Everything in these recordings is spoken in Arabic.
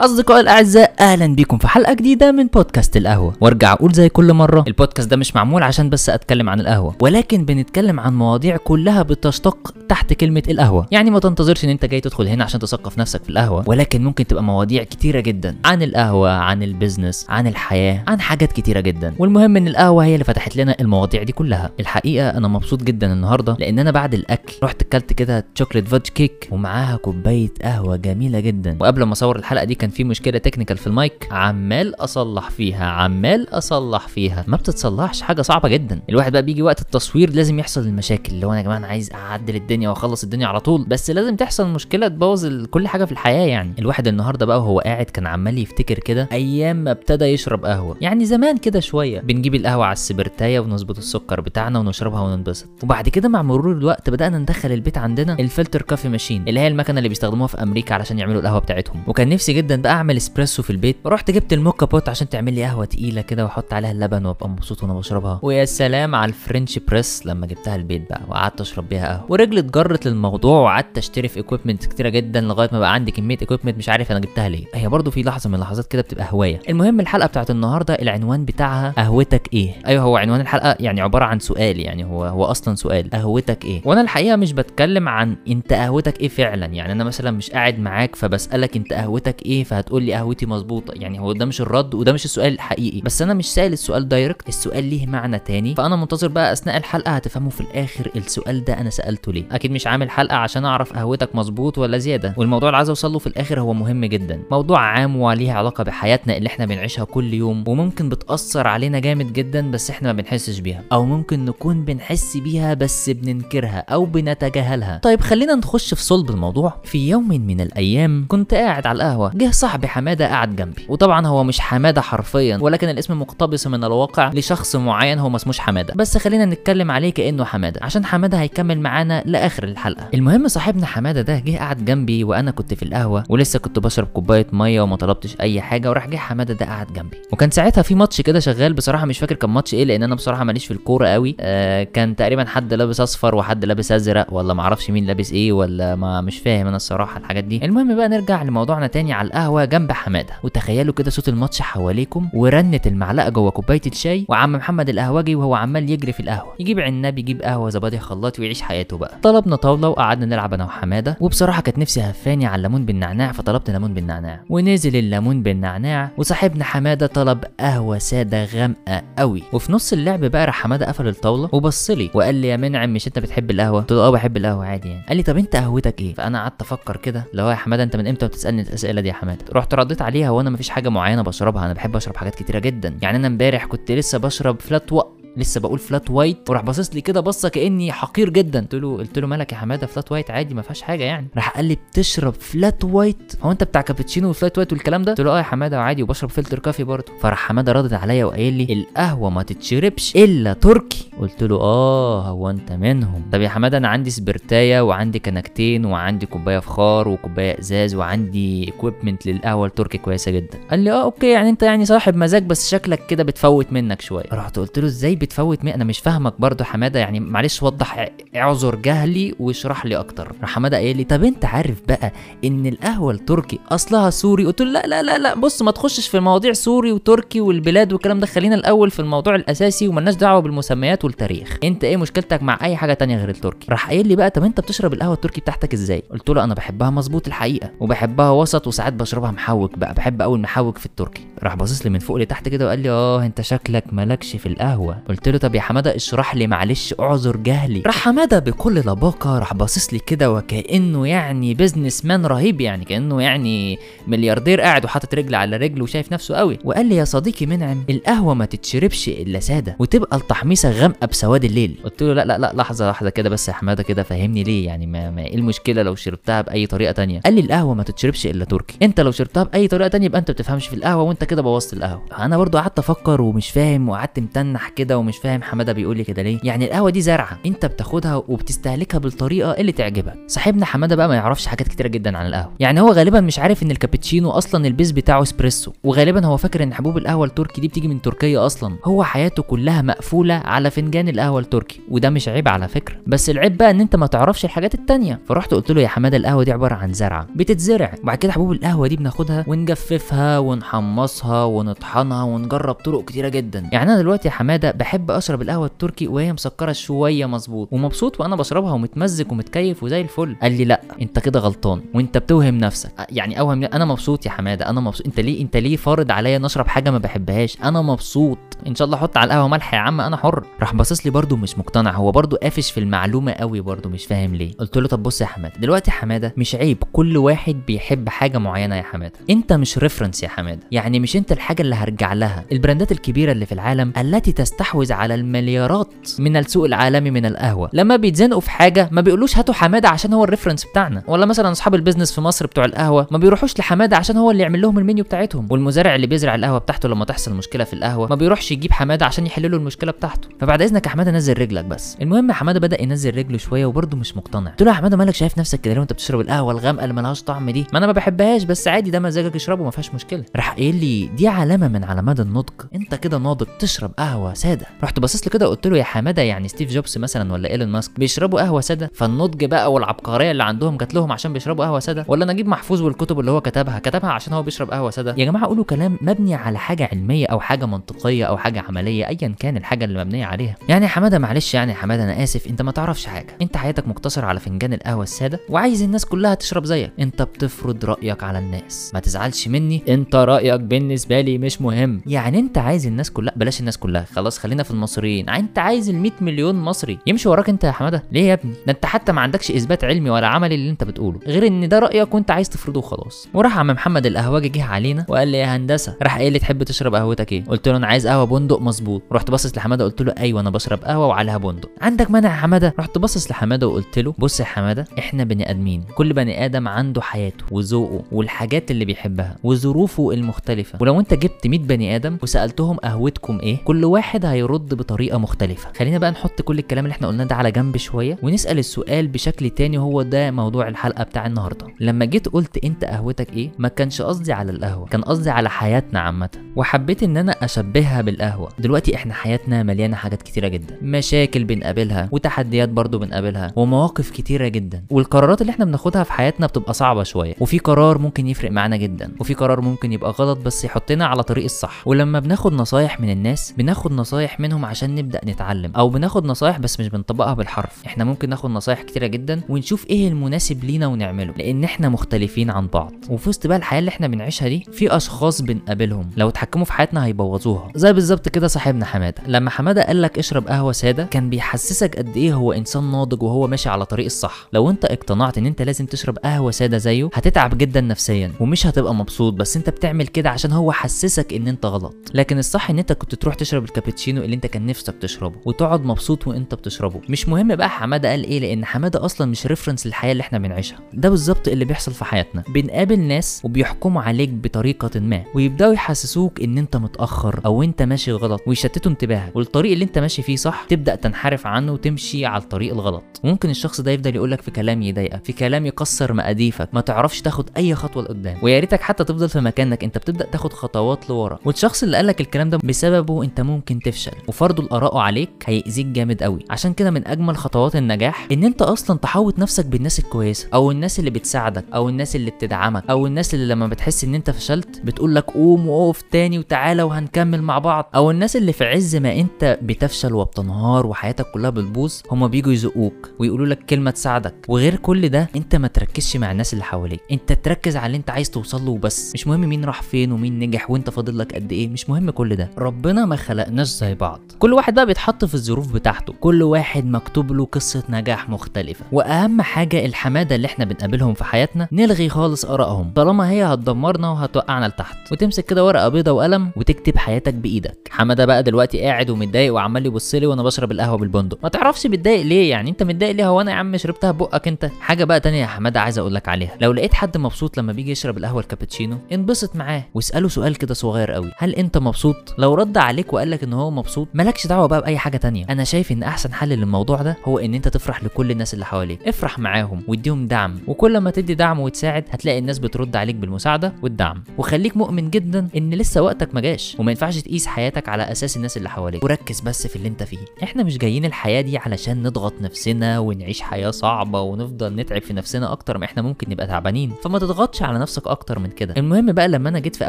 أصدقائي الأعزاء أهلا بكم في حلقة جديدة من بودكاست القهوة. وأرجع أقول زي كل مرة البودكاست ده مش معمول عشان بس أتكلم عن القهوة ولكن بنتكلم عن مواضيع كلها بتشتق تحت كلمة القهوة. يعني ما تنتظرش إن أنت جاي تدخل هنا عشان تثقف نفسك في القهوة ولكن ممكن تبقى مواضيع كتيرة جدا عن القهوة عن ال business عن الحياة عن حاجات كتيرة جدا. والمهم إن القهوة هي اللي فتحت لنا المواضيع دي كلها. الحقيقة أنا مبسوط جدا النهاردة لأن أنا بعد الأكل رحت أكلت كده chocolate fudge cake ومعاها كوباية قهوة جميلة جدا. وقبل ما أصور الحلقة دي كان في مشكلة technical في المايك عمال أصلح فيها عمال أصلح فيها. ما بتتصلحش حاجة صعبة جدا. الواحد بقى بيجي وقت التصوير لازم يحصل المشاكل اللي هو أنا يا جماعة أنا عايز أعدل الدنيا وأخلص الدنيا على طول. بس لازم تحصل مشكلة تبوظ كل حاجة في الحياة يعني. الواحد النهاردة بقى وهو قاعد كان عمال يفتكر كده أيام ما ابتدى يشرب قهوة. يعني زمان كده شوية. بنجيب القهوة على السبرتاية ونظبط السكر بتاعنا ونشربها وننبسط. وبعد كده مع مرور الوقت بدأنا ندخل البيت عندنا ال filter coffee machine اللي هي المكنة اللي بيستخدموها في أمريكا علشان يعملوا القهوة بتاعتهم. وكان نفسي جدا بقى أعمل إسبريسو في البيت رحت جبت ال moka pot عشان تعمل لي قهوة تقيلة كده وأحط عليها اللبن وأبقى مبسوط وأنا بشربها. ويا سلام على ال French press لما جبتها البيت بقى وقعدت أشرب بيها قهوة. ورجلي اتجرت للموضوع وقعدت أشتري في equipment كتيرة جدا لغاية ما بقى عندي كمية equipment مش عارف أنا جبتها ليه. هي برضو في لحظة من اللحظات كده بتبقى هواية. المهم الحلقة بتاعت النهاردة العنوان بتاعها قهوتك إيه؟ أيوه هو عنوان الحلقة يعني عبارة عن سؤال يعني هو هو أصلا سؤال. قهوتك إيه؟ وأنا الحقيقة مش بتكلم عن أنت قهوتك إيه فعلا. يعني أنا مثلا مش قاعد معاك فبسألك أنت قهوتك إيه فهتقول لي قهوتي مظبوطة. يعني هو ده مش الرد وده مش السؤال الحقيقي. بس أنا مش سائل السؤال دايركت السؤال ليه معنى تاني؟ فأنا منتظر بقى أثناء الحلقة هتفهموا في الآخر السؤال ده أنا سألته ليه. أكيد مش عامل حلقة عشان أعرف قهوتك مظبوط ولا زيادة. والموضوع اللي عايز أوصل له في الآخر هو مهم جدا. موضوع عام وليه علاقة بحياتنا اللي إحنا بنعيشها كل يوم وممكن بتأثر علينا جامد جدا بس إحنا ما بنحسش بيها. أو ممكن نكون بنحس بيها بس بننكرها أو بنتجاهلها. طيب خلينا نخش في صلب الموضوع. في يوم من الأيام كنت قاعد على القهوة. جه صاحبي حمادة قعد جنبي. وطبعا هو مش حمادة حرفيا ولكن الاسم مقتبس من الواقع لشخص معين هو ما اسموش حمادة. بس خلينا نتكلم عليه كأنه حمادة عشان حمادة هيكمل معانا لآخر الحلقة. المهم صاحبنا حمادة ده جه قعد جنبي وأنا كنت في القهوة ولسه كنت بشرب كوباية مية وما طلبتش أي حاجة وراح جه حمادة ده قعد جنبي. وكان ساعتها في ماتش كده شغال بصراحة مش فاكر كان ماتش إيه لأن أنا بصراحة ماليش في الكورة قوي. آه كان تقريبا حد لابس أصفر وحد لابس أزرق ولا معرفش مين لابس إيه ولا ما مش فاهم أنا الصراحة الحاجات دي. المهم بقى نرجع لموضوعنا تاني على القهوة جنب حمادة. وتخيلوا كده صوت الماتش حواليكم ورنت المعلقة جوه كوباية الشاي وعم محمد القهوجي وهو عمال يجري في القهوة. يجيب عناب يجيب قهوة زبادي خلاط ويعيش حياته بقى. طلبنا طاولة وقعدنا نلعب أنا وحمادة. وبصراحة كانت نفسي هفاني على الليمون بالنعناع فطلبت ليمون بالنعناع ونزل الليمون بالنعناع وصاحبنا حمادة طلب قهوة سادة غامقة قوي. وفي نص اللعب بقى راح حمادة قفل الطاولة وبص لي وقال لي يا منعم مش أنت بتحب القهوة؟ قلت له آه بحب القهوة عادي يعني. قال لي طب أنت قهوتك إيه؟ فأنا قعدت أفكر كده هو يا حمادة أنت من إمتى بتسألني الأسئلة دي يا حمادة رحت رديت عليها وأنا مفيش حاجة معينة بشربها أنا بحب اشرب حاجات كتيرة جدا. يعني أنا امبارح كنت لسه بشرب flat و... لسه بقول flat white وراح باصص لي كده بصة كأني حقير جدا. قلت له قلت له مالك يا حمادة؟ flat white عادي ما فيهاش حاجة يعني. راح قال لي بتشرب flat white هو أنت بتاع cappuccino و flat white والكلام ده؟ قلت له آه يا حمادة عادي وبشرب filter coffee برضه. فراح حمادة رد عليا وقايل لي القهوة ما تتشربش إلا تركي. قلت له آه هو أنت منهم؟ طب يا حمادة أنا عندي سبرتاية وعندي كنكتين وعندي كوباية فخار وكوباية إزاز وعندي equipment للقهوة التركي كويسة جدا. قال لي آه okay يعني أنت يعني صاحب مزاج بس شكلك كده بتفوت منك شوية. رحت قلت له إزاي بتفوت مني أنا مش فاهمك برضو حمادة يعني معلش وضح اعذر جهلي واشرح لي أكتر. راح حمادة قايل لي طب أنت عارف بقى إن القهوة التركي أصلها سوري؟ قلت له لا لا لا لا بص ما تخشش في مواضيع سوري وتركي والبلاد والكلام ده. خلينا الأول في الموضوع الأساسي وملناش دعوة بالمسميات والتاريخ. أنت إيه مشكلتك مع أي حاجة تانية غير التركي؟ راح قايل لي بقى طب أنت بتشرب القهوة التركي بتاعتك إزاي؟ قلت له أنا بحبها مظبوط الحقيقة وبحبها وسط وساعات بشربها محوج بقى بحب قوي المحوج في التركي. راح باصص لي من فوق لتحت كده وقال لي آه أنت شكلك مالكش في القهوة. قلت له طب يا حمادة اشرح لي معلش اعذر جهلي. راح حمادة بكل لباقة راح باصص لي كده وكأنه يعني businessman رهيب يعني كأنه يعني ملياردير قاعد وحاطط رجل على رجل وشايف نفسه قوي. وقال لي يا صديقي منعم القهوة ما تتشربش إلا سادة وتبقى التحميصة غامقة بسواد الليل. قلت له لا لا لا لحظة لحظة كده بس يا حمادة كده فهمني ليه يعني ما, ما إيه المشكلة لو شربتها بأي طريقة تانية؟ قال لي القهوة ما تتشربش إلا تركي. أنت لو شربتها بأي طريقة تانية يبقى أنت بتفهمش في القهوة وأنت كده بوظت القهوة. أنا برضو قعدت أفكر ومش فاهم وقعدت متنح كده ومش فاهم حمادة بيقول لي كده ليه. يعني القهوة دي زرعة انت بتاخدها وبتستهلكها بالطريقة اللي تعجبك. صاحبنا حمادة بقى ما يعرفش حاجات كتيرة جدا عن القهوة. يعني هو غالبا مش عارف إن ال cappuccino أصلا ال base بتاعه إسبريسو وغالبا هو فاكر إن حبوب القهوة التركي دي بتيجي من تركيا أصلا. هو حياته كلها مقفولة على فنجان القهوة التركي وده مش عيب على فكرة. بس العيب بقى إن أنت ما تعرفش الحاجات التانية. فرحت قلت له يا حمادة القهوة دي عبارة عن زرعة بتتزرع. وبعد كده حبوب القهوة دي بناخدها ونجففها ونحمصها ونطحنها ونجرب طرق كتيرة جدا. يعني أنا دلوقتي يا حمادة بحب أشرب القهوة التركي وهي مسكرة شوية مظبوط. ومبسوط وأنا بشربها ومتمزج ومتكيف وزي الفل. قال لي لا أنت كده غلطان وأنت بتوهم نفسك. يعني أوهم أنا مبسوط يا حمادة أنا مبسوط. أنت ليه أنت ليه فارض عليا نشرب حاجة ما بحبهاش؟ أنا مبسوط. إن شاء الله حط على القهوة ملح يا عم أنا حر. راح باصص لي برده مش مقتنع هو برده قافش في المعلومة قوي برده مش فاهم ليه. قلت له طب بص يا حمادة دلوقتي حمادة مش عيب كل واحد بيحب حاجة معينة يا حمادة. أنت مش reference يا حمادة يعني مش أنت الحاجة اللي هرجع لها. ال brand ات الكبيرة اللي في العالم التي تستحوذ على المليارات من السوق العالمي من القهوة. لما بيتزنقوا في حاجة ما بيقولوش هاتوا حمادة عشان هو ال reference بتاعنا. ولا مثلا أصحاب ال business في مصر بتوع القهوة ما بيروحوش لحمادة عشان هو اللي يعمل لهم المنيو بتاعتهم. والمزارع اللي بيزرع القهوة بتاعته لما تحصل مشكلة في القهوة ما بيروحش يجيب حماده عشان يحل له المشكلة بتاعته. فبعد إذنك يا حماده نزل رجلك بس. المهم حماده بدأ ينزل رجله شوية وبرده مش مقتنع. قلت له يا حماده مالك شايف نفسك كده لو انت بتشرب القهوة الغامقة اللي ملهاش طعم دي؟ ما أنا ما بحبهاش بس عادي ده مزاجك اشربه ما فيهاش مشكلة. راح قايل لي دي علامة من علامات النضج أنت كده ناضج تشرب قهوة سادة. رحت باصص له كده قلت له يا حماده يعني ستيف جوبز مثلا ولا إيلون ماسك بيشربوا قهوة سادة؟ فالنضج بقى والعبقرية اللي عندهم جات لهم عشان بيشربوا قهوة سادة؟ ولا نجيب محفوظ والكتب اللي هو كتبها؟ كتبها عشان هو بيشرب قهوة سادة. يا جماعة قولوا كلام مبني على حاجة علمية أو حاجة منطقية أو حاجة عملية ايا كان الحاجة اللي مبنية عليها. يعني يا حمادة معلش يعني يا حمادة أنا آسف. أنت ما تعرفش حاجة. أنت حياتك مقتصرة على فنجان القهوة السادة وعايز الناس كلها تشرب زيك. أنت بتفرض رأيك على الناس. ما تزعلش مني. أنت رأيك بالنسبة لي مش مهم. يعني أنت عايز الناس كلها بلاش الناس كلها. خلاص خلينا في المصريين. أنت عايز ال 100 مليون مصري يمشي وراك أنت يا حمادة؟ ليه يا ابني؟ ده أنت حتى ما عندكش إثبات علمي ولا عملي اللي أنت بتقوله. غير إن ده رأيك وأنت عايز تفرضه وخلاص. وراح عم محمد القهوجي جه علينا وقال لي يا هندسة راح قايل لي تحب تشرب قهوتك إيه؟ قلت له أنا عايز قهوة بندق مظبوط. رحت باصص لحمادة قلت له أيوه أنا بشرب قهوة وعليها بندق. عندك مانع يا حمادة؟ رحت باصص لحمادة وقلت له بص يا حمادة إحنا بني آدمين. كل بني آدم عنده حياته وذوقه والحاجات اللي بيحبها وظروفه المختلفة. ولو أنت جبت 100 بني آدم وسألتهم قهوتكم إيه كل واحد هيرد بطريقة مختلفة. خلينا بقى نحط كل الكلام اللي إحنا قلناه ده على جنب شوية ونسأل السؤال بشكل تاني هو ده موضوع الحلقة بتاع النهارده. لما جيت قلت أنت قهوتك إيه ما كانش قصدي على القهوة كان قصدي على حياتنا عامة. وحبيت إن أنا أشبهها بالقهوه دلوقتي إحنا حياتنا مليانة حاجات كتيرة جدا. مشاكل بنقابلها وتحديات برضو بنقابلها ومواقف كتيرة جدا. والقرارات اللي إحنا بناخدها في حياتنا بتبقى صعبة شوية. وفي قرار ممكن يفرق معانا جدا. وفي قرار ممكن يبقى غلط بس يحطنا على طريق الصح. ولما بناخد نصايح من الناس بناخد نصايح منهم عشان نبدأ نتعلم. أو بناخد نصايح بس مش بنطبقها بالحرف. إحنا ممكن ناخد نصايح كتيرة جدا ونشوف إيه المناسب لينا ونعمله. لأن إحنا مختلفين عن بعض. وفي وسط بقى الحياة اللي إحنا بنعيشها دي في أشخاص بنقابلهم. لو اتحكموا في حياتنا هيبوظوها. زي بالظبط كده صاحبنا حماده. لما حماده قال لك اشرب قهوه ساده كان بيحسسك قد إيه هو انسان ناضج وهو ماشي على طريق الصح. لو انت اقتنعت ان انت لازم تشرب قهوه ساده زيه هتتعب جدا نفسيا ومش هتبقى مبسوط بس انت بتعمل كده عشان هو حسسك ان انت غلط. لكن الصح ان انت كنت تروح تشرب الكابتشينو اللي انت كان نفسك تشربه وتقعد مبسوط وانت بتشربه. مش مهم بقى حماده قال إيه لأن حماده أصلا مش ريفرنس للحياة اللي إحنا بنعيشها. ده بالظبط اللي بيحصل في حياتنا. بنقابل ناس وبيحكموا عليك بطريقة ما ويبدأوا يحسسوك ان انت متأخر أو انت ماشي غلط ويشتتوا انتباهك والطريق اللي انت ماشي فيه صح تبدأ تنحرف عنه وتمشي على الطريق الغلط. وممكن الشخص ده يفضل يقولك في كلام يضايقك في كلام يكسر مقاديفك ما تعرفش تاخد أي خطوة لقدام. ويا ريتك حتى تفضل في مكانك انت بتبدأ تاخد خطوات لورا. والشخص اللي قالك الكلام ده بسببه انت ممكن تفشل. وفرضه الآراء عليك هيأذيك جامد قوي. عشان كده من أجمل خطوات النجاح إن انت أصلا تحوط نفسك بالناس الكويسة أو الناس اللي بتساعدك أو الناس اللي بتدعمك أو الناس اللي لما بتحس إن انت فشلت بتقول لك قوم وقف تاني وتعالى وهنكمل مع بعض. أو الناس اللي في عز ما أنت بتفشل وبتنهار وحياتك كلها بتبوظ هما بيجوا يزقوك ويقولوا لك كلمة تساعدك. وغير كل ده أنت ما تركزش مع الناس اللي حواليك. أنت تركز على اللي أنت عايز توصل له وبس. مش مهم مين راح فين ومين نجح وأنت فاضل لك قد إيه. مش مهم كل ده. ربنا ما خلقناش زي بعض. كل واحد بقى بيتحط في الظروف بتاعته. كل واحد مكتوب له قصة نجاح مختلفة. وأهم حاجة الحمادة اللي إحنا بنقابلهم في حياتنا نلغي خالص آرائهم. طالما هي هتدمرنا وهتوقعنا لتحت. وتمسك كده ورقة بيضة وقلم وتكتب حياتك بإيدك. حمادة بقى دلوقتي قاعد ومتضايق وعمال يبص لي وأنا بشرب القهوة بالبندق. ما تعرفش متضايق ليه يعني؟ أنت متضايق ليه؟ هو أنا يا عم شربتها بقك أنت. حاجة بقى تانية يا حمادة عايز أقول لك عليها. لو لقيت حد مبسوط لما بيجي يشرب القهوة الكابتشينو انبسط معاه واسأله سؤال كده صغير قوي. هل أنت مبسوط؟ لو رد عليك وقال لك إن هو مبسوط مبسوط مالكش دعوة بقى بأي حاجة تانية. أنا شايف إن أحسن حل للموضوع ده هو إن أنت تفرح لكل الناس اللي حواليك. افرح معاهم واديهم دعم. وكل ما تدي دعم وتساعد هتلاقي الناس بترد عليك بالمساعدة والدعم. وخليك مؤمن جدا إن لسه وقتك ما جاش. وما ينفعش تقيس حياتك على أساس الناس اللي حواليك. وركز بس في اللي انت فيه. إحنا مش جايين الحياة دي علشان نضغط نفسنا ونعيش حياة صعبة ونفضل نتعب في نفسنا أكتر ما إحنا ممكن نبقى تعبانين. فما تضغطش على نفسك أكتر من كده. المهم بقى لما أنا جيت في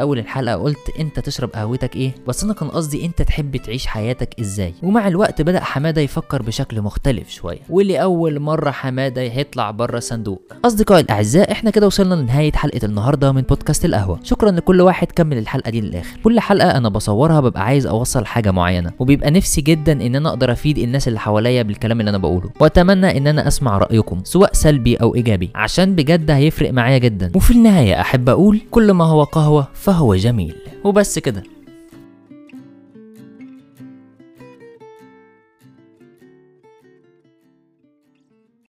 أول الحلقة قلت أنت تشرب قهوتك إيه؟ بس أنا كان قصدي أنت تحب تعيش حياتك إزاي؟ ومع الوقت بدأ حمادة يفكر بشكل مختلف شوية. ولأول مرة حمادة هيطلع بره الصندوق أصدقائي الأعزاء إحنا كده وصلنا لنهاية حلقة النهارده من بودكاست القهوة. شكرا لكل واحد كمل الحلقة دي للآخر. كل حلقة أنا بصورها ببقى عايز أوصل حاجة معينة وبيبقى نفسي جدا إن أنا أقدر أفيد الناس اللي حواليا بالكلام اللي أنا بقوله وأتمنى إن أنا أسمع رأيكم سواء سلبي أو إيجابي عشان بجد هيفرق معايا جدا. وفي النهاية أحب أقول كل ما هو قهوة فهو جميل. وبس كده.